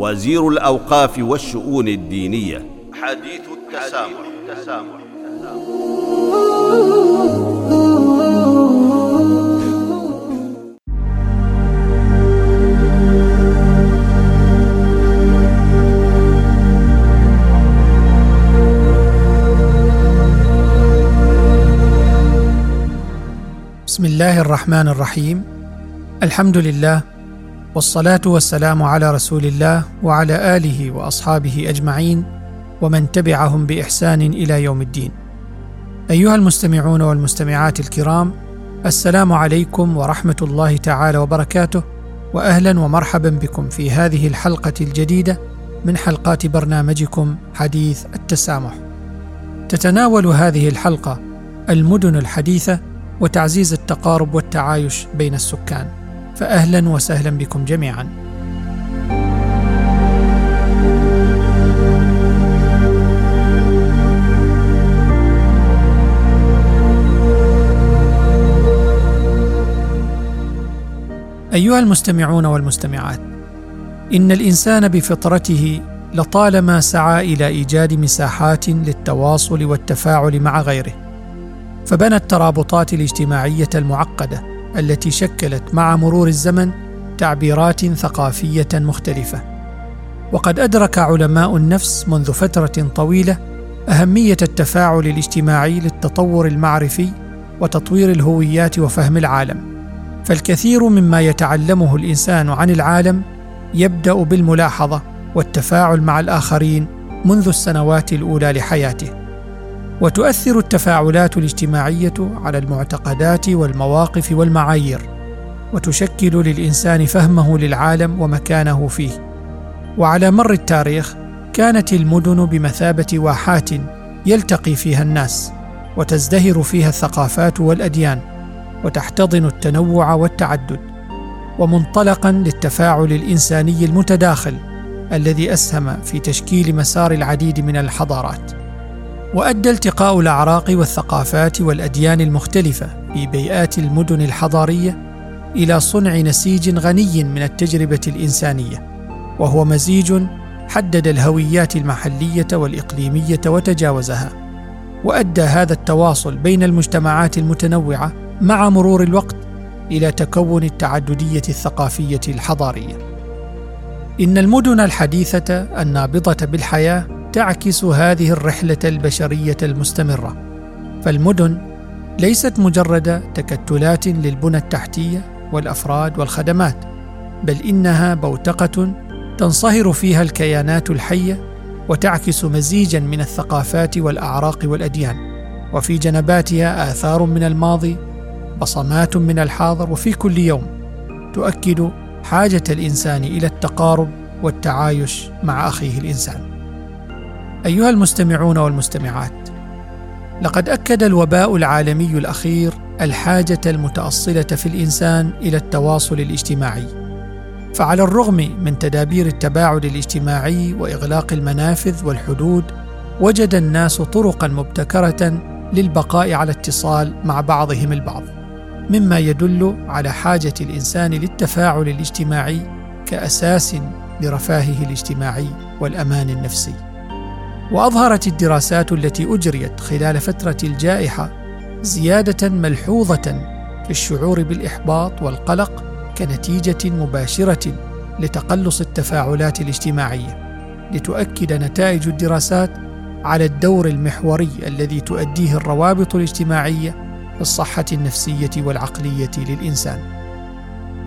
وزير الأوقاف والشؤون الدينية حديث التسامح, التسامح. بسم الله الرحمن الرحيم الحمد لله والصلاة والسلام على رسول الله وعلى آله وأصحابه أجمعين ومن تبعهم بإحسان إلى يوم الدين. أيها المستمعون والمستمعات الكرام السلام عليكم ورحمة الله تعالى وبركاته واهلا ومرحبا بكم في هذه الحلقة الجديدة من حلقات برنامجكم حديث التسامح. تتناول هذه الحلقة المدن الحديثة وتعزيز التقارب والتعايش بين السكان. فاهلا وسهلا بكم جميعا. أيها المستمعون والمستمعات إن الإنسان بفطرته لطالما سعى إلى إيجاد مساحات للتواصل والتفاعل مع غيره فبنى الترابطات الاجتماعية المعقدة التي شكلت مع مرور الزمن تعبيرات ثقافية مختلفة. وقد أدرك علماء النفس منذ فترة طويلة أهمية التفاعل الاجتماعي للتطور المعرفي وتطوير الهويات وفهم العالم. فالكثير مما يتعلمه الإنسان عن العالم يبدأ بالملاحظة والتفاعل مع الآخرين منذ السنوات الأولى لحياته. وتؤثر التفاعلات الاجتماعية على المعتقدات والمواقف والمعايير وتشكل للإنسان فهمه للعالم ومكانه فيه. وعلى مر التاريخ كانت المدن بمثابة واحات يلتقي فيها الناس وتزدهر فيها الثقافات والأديان وتحتضن التنوع والتعدد. ومنطلقا للتفاعل الإنساني المتداخل الذي أسهم في تشكيل مسار العديد من الحضارات. وأدى التقاء الأعراق والثقافات والأديان المختلفة في بيئات المدن الحضارية إلى صنع نسيج غني من التجربة الإنسانية وهو مزيج حدد الهويات المحلية والإقليمية وتجاوزها وأدى هذا التواصل بين المجتمعات المتنوعة مع مرور الوقت إلى تكون التعددية الثقافية الحضارية. إن المدن الحديثة النابضة بالحياة تعكس هذه الرحلة البشرية المستمرة. فالمدن ليست مجرد تكتلات للبنى التحتية والأفراد والخدمات بل إنها بوتقة تنصهر فيها الكيانات الحية وتعكس مزيجا من الثقافات والأعراق والأديان. وفي جنباتها آثار من الماضي بصمات من الحاضر وفي كل يوم تؤكد حاجة الإنسان إلى التقارب والتعايش مع أخيه الإنسان. أيها المستمعون والمستمعات لقد أكد الوباء العالمي الأخير الحاجة المتأصلة في الإنسان إلى التواصل الاجتماعي. فعلى الرغم من تدابير التباعد الاجتماعي وإغلاق المنافذ والحدود وجد الناس طرقا مبتكرة للبقاء على اتصال مع بعضهم البعض مما يدل على حاجة الإنسان للتفاعل الاجتماعي كأساس لرفاهه الاجتماعي والأمان النفسي. وأظهرت الدراسات التي أجريت خلال فترة الجائحة زيادة ملحوظة في الشعور بالإحباط والقلق كنتيجة مباشرة لتقلص التفاعلات الاجتماعية لتؤكد نتائج الدراسات على الدور المحوري الذي تؤديه الروابط الاجتماعية في الصحه النفسية والعقلية للإنسان.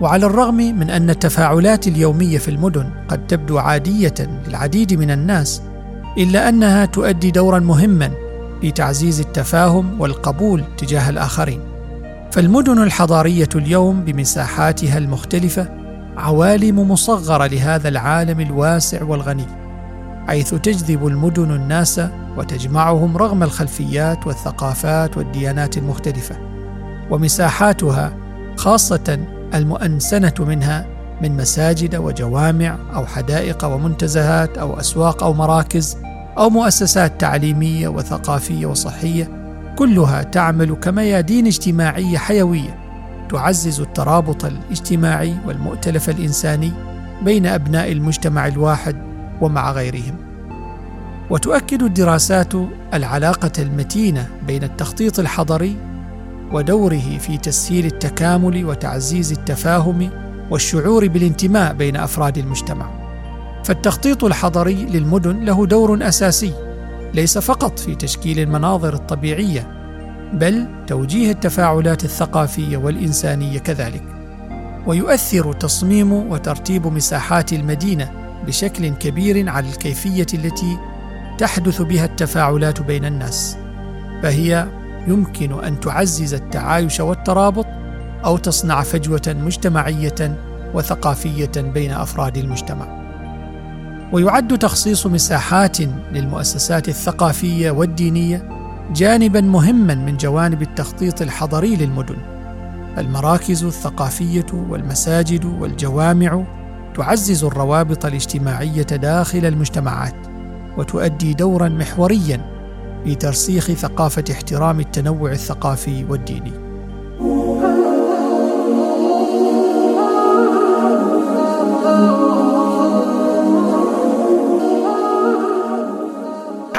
وعلى الرغم من أن التفاعلات اليومية في المدن قد تبدو عادية للعديد من الناس إلا أنها تؤدي دورا مهما في تعزيز التفاهم والقبول تجاه الآخرين. فالمدن الحضارية اليوم بمساحاتها المختلفة عوالم مصغرة لهذا العالم الواسع والغني حيث تجذب المدن الناس وتجمعهم رغم الخلفيات والثقافات والديانات المختلفة. ومساحاتها خاصة المؤنسنة منها من مساجد وجوامع أو حدائق ومنتزهات أو أسواق أو مراكز أو مؤسسات تعليمية وثقافية وصحية كلها تعمل كميادين اجتماعيه حيوية. تعزز الترابط الاجتماعي والمؤتلف الإنساني بين أبناء المجتمع الواحد ومع غيرهم. وتؤكد الدراسات العلاقة المتينة بين التخطيط الحضري ودوره في تسهيل التكامل وتعزيز التفاهم والشعور بالانتماء بين أفراد المجتمع. فالتخطيط الحضري للمدن له دور أساسي ليس فقط في تشكيل المناظر الطبيعية بل توجيه التفاعلات الثقافية والإنسانية كذلك. ويؤثر تصميم وترتيب مساحات المدينة بشكل كبير على الكيفية التي تحدث بها التفاعلات بين الناس. فهي يمكن أن تعزز التعايش والترابط أو تصنع فجوة مجتمعية وثقافية بين أفراد المجتمع. ويعد تخصيص مساحات للمؤسسات الثقافية والدينية جانبا مهما من جوانب التخطيط الحضري للمدن. المراكز الثقافية والمساجد والجوامع تعزز الروابط الاجتماعية داخل المجتمعات وتؤدي دورا محوريا في ترسيخ ثقافة احترام التنوع الثقافي والديني.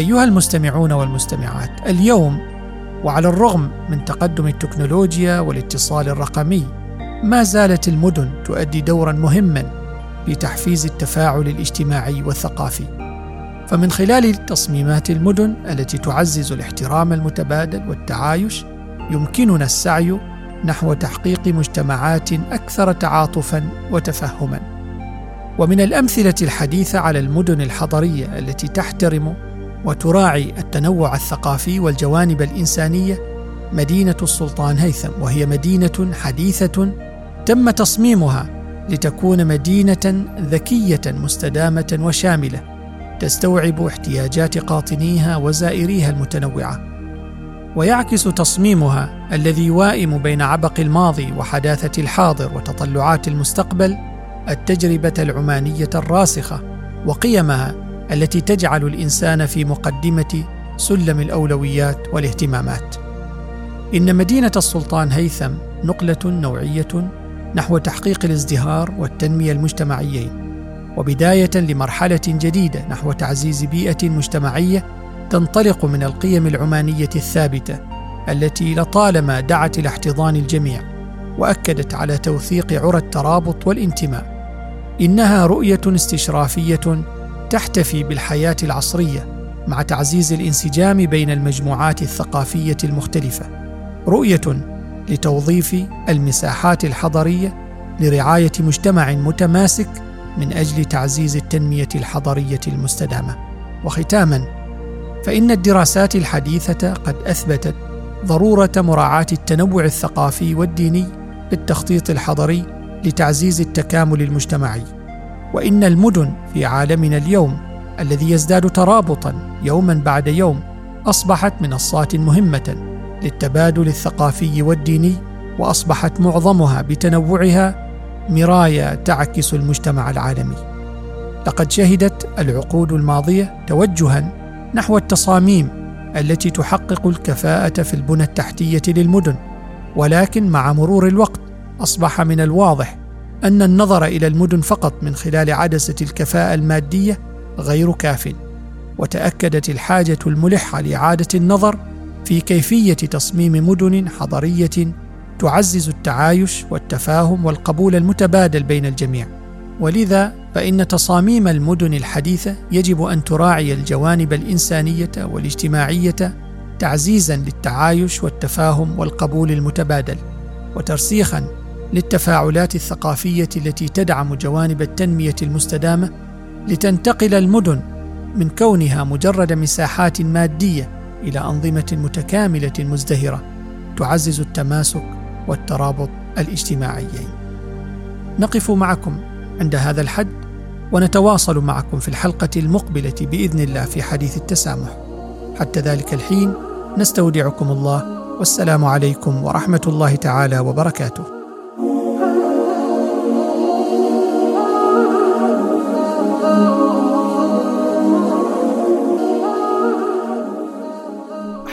أيها المستمعون والمستمعات اليوم وعلى الرغم من تقدم التكنولوجيا والاتصال الرقمي ما زالت المدن تؤدي دورا مهما في تحفيز التفاعل الاجتماعي والثقافي. فمن خلال تصميمات المدن التي تعزز الاحترام المتبادل والتعايش يمكننا السعي نحو تحقيق مجتمعات أكثر تعاطفا وتفهما. ومن الأمثلة الحديثة على المدن الحضرية التي تحترم وتراعي التنوع الثقافي والجوانب الإنسانية مدينة السلطان هيثم وهي مدينة حديثة تم تصميمها لتكون مدينة ذكية مستدامة وشاملة تستوعب احتياجات قاطنيها وزائريها المتنوعة. ويعكس تصميمها الذي يوائم بين عبق الماضي وحداثة الحاضر وتطلعات المستقبل التجربة العمانية الراسخة وقيمها التي تجعل الإنسان في مقدمة سلم الأولويات والاهتمامات. إن مدينة السلطان هيثم نقلة نوعية نحو تحقيق الازدهار والتنمية المجتمعيين وبداية لمرحلة جديدة نحو تعزيز بيئة مجتمعية تنطلق من القيم العمانية الثابتة التي لطالما دعت إلى احتضان الجميع وأكدت على توثيق عرى الترابط والانتماء. إنها رؤية استشرافية تحتفي بالحياة العصرية مع تعزيز الانسجام بين المجموعات الثقافية المختلفة رؤية لتوظيف المساحات الحضرية لرعاية مجتمع متماسك من أجل تعزيز التنمية الحضرية المستدامة. وختاما فإن الدراسات الحديثة قد أثبتت ضرورة مراعاة التنوع الثقافي والديني بالتخطيط الحضري لتعزيز التكامل المجتمعي. وإن المدن في عالمنا اليوم الذي يزداد ترابطا يوما بعد يوم أصبحت منصات مهمة للتبادل الثقافي والديني وأصبحت معظمها بتنوعها مرايه تعكس المجتمع العالمي. لقد شهدت العقود الماضية توجها نحو التصاميم التي تحقق الكفاءة في البنى التحتية للمدن ولكن مع مرور الوقت أصبح من الواضح أن النظر إلى المدن فقط من خلال عدسة الكفاءة المادية غير كاف وتأكدت الحاجة الملحة لإعادة النظر في كيفية تصميم مدن حضرية تعزز التعايش والتفاهم والقبول المتبادل بين الجميع. ولذا فإن تصاميم المدن الحديثة يجب أن تراعي الجوانب الإنسانية والاجتماعية تعزيزا للتعايش والتفاهم والقبول المتبادل وترسيخا للتفاعلات الثقافية التي تدعم جوانب التنمية المستدامة لتنتقل المدن من كونها مجرد مساحات مادية إلى أنظمة متكاملة مزدهرة تعزز التماسك والترابط الاجتماعيين. نقف معكم عند هذا الحد ونتواصل معكم في الحلقة المقبلة بإذن الله في حديث التسامح. حتى ذلك الحين نستودعكم الله والسلام عليكم ورحمة الله تعالى وبركاته.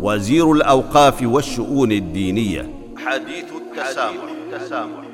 وزير الأوقاف والشؤون الدينية حديث التسامح, التسامح. التسامح.